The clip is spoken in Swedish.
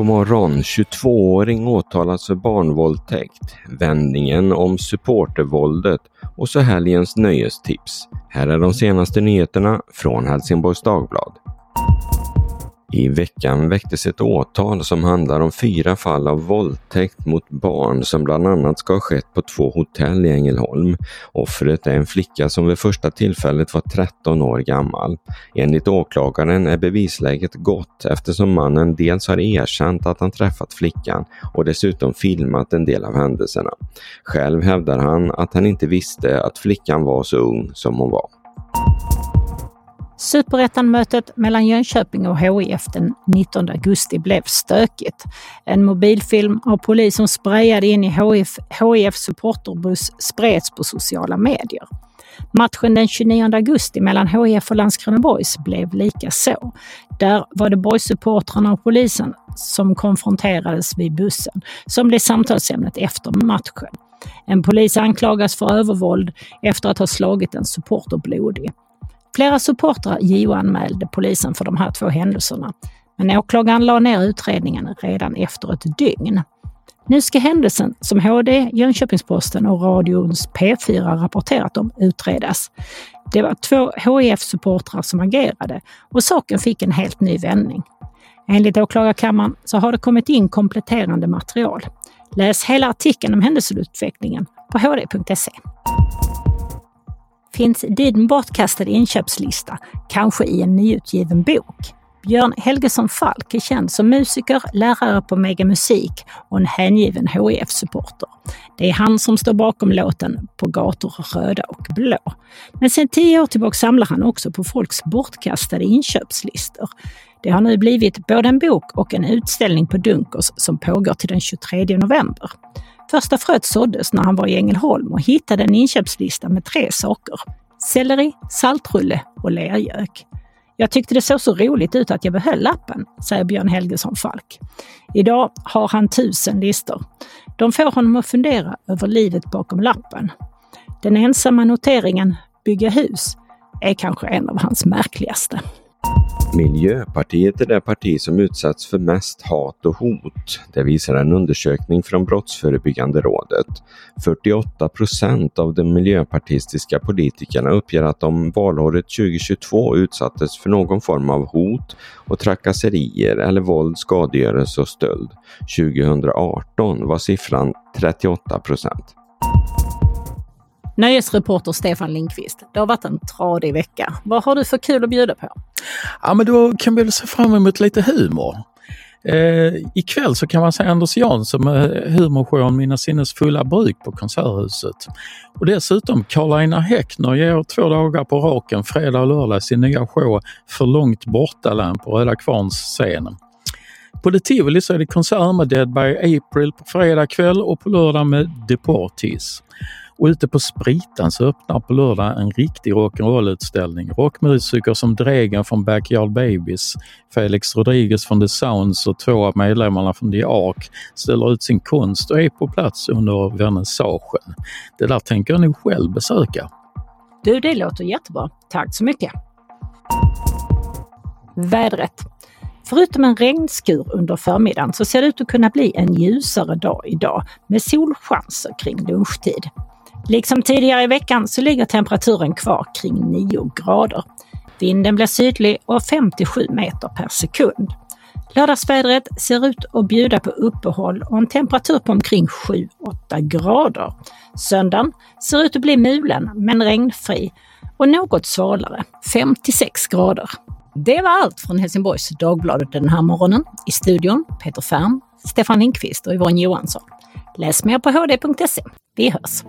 God morgon! 22-åring åtalas för barnvåldtäkt, vändningen om supportervåldet och så helgens nöjestips. Här är de senaste nyheterna från Helsingborgs Dagblad. I veckan väcktes ett åtal som handlar om fyra fall av våldtäkt mot barn som bland annat ska ha skett på två hotell i Ängelholm. Offret är en flicka som vid första tillfället var 13 år gammal. Enligt åklagaren är bevisläget gott eftersom mannen dels har erkänt att han träffat flickan och dessutom filmat en del av händelserna. Själv hävdar han att han inte visste att flickan var så ung som hon var. Superettan-mötet mellan Jönköping och HIF den 19 augusti blev stökigt. En mobilfilm av polis som sprayade in i HIF, HIF supporterbuss spreds på sociala medier. Matchen den 29 augusti mellan HIF och Landskrona Boys blev lika så. Där var det boys-supportrarna och polisen som konfronterades vid bussen, som blev samtalsämnet efter matchen. En polis anklagas för övervåld efter att ha slagit en supporter blodig. Flera supportrar JO-anmälde polisen för de här två händelserna, men åklagaren la ner utredningen redan efter ett dygn. Nu ska händelsen som HD, Jönköpings-Posten och radions P4 rapporterat om utredas. Det var två HIF-supportrar som agerade och saken fick en helt ny vändning. Enligt åklagarkammaren så har det kommit in kompletterande material. Läs hela artikeln om händelseutvecklingen på hd.se finns din bortkastade inköpslista, kanske i en nyutgiven bok. Björn Helgesson Falk är känd som musiker, lärare på Mega Musik och en hängiven hif supporter Det är han som står bakom låten På gator röda och blå. Men sedan tio år tillbaka samlar han också på folks bortkastade inköpslistor. Det har nu blivit både en bok och en utställning på Dunkers som pågår till den 23 november. Första fröet såddes när han var i Ängelholm och hittade en inköpslista med tre saker. Selleri, saltrulle och lergök. Jag tyckte det såg så roligt ut att jag behöll lappen, säger Björn Helgesson Falk. Idag har han tusen listor. De får honom att fundera över livet bakom lappen. Den ensamma noteringen Bygga hus är kanske en av hans märkligaste. Miljöpartiet är det parti som utsatts för mest hat och hot. Det visar en undersökning från Brottsförebyggande rådet. 48 procent av de miljöpartistiska politikerna uppger att de valåret 2022 utsattes för någon form av hot och trakasserier eller våld, skadegörelse och stöld. 2018 var siffran 38 procent. Nöjesreporter Stefan Lindqvist, det har varit en tradig vecka. Vad har du för kul att bjuda på? Ja, men då kan vi väl se fram emot lite humor. Eh, ikväll så kan man se Anders Jansson med humorshowen Mina sinnes fulla bruk på Konserthuset. Och dessutom Karl-Einar Häckner ger två dagar på raken, fredag och lördag, sin nya show För långt borta på Röda Kvarns scen. På The Tivoli så är det konsert med Dead by April på fredag kväll och på lördag med Deportees. Och ute på Spritan så öppnar på lördag en riktig rock'n'roll-utställning. Rockmusiker som Dregen från Backyard Babies, Felix Rodriguez från The Sounds och två av medlemmarna från The Ark ställer ut sin konst och är på plats under vernissagen. Det där tänker jag nog själv besöka. Du, det låter jättebra. Tack så mycket! Vädret. Förutom en regnskur under förmiddagen så ser det ut att kunna bli en ljusare dag idag med solchanser kring lunchtid. Liksom tidigare i veckan så ligger temperaturen kvar kring 9 grader. Vinden blir sydlig och 57 meter per sekund. Lördagsvädret ser ut att bjuda på uppehåll och en temperatur på omkring 7-8 grader. Söndagen ser ut att bli mulen men regnfri och något svalare, 56 grader. Det var allt från Helsingborgs Dagbladet den här morgonen. I studion Peter Färm, Stefan Lindqvist och Yvonne Johansson. Läs mer på hd.se. Vi hörs!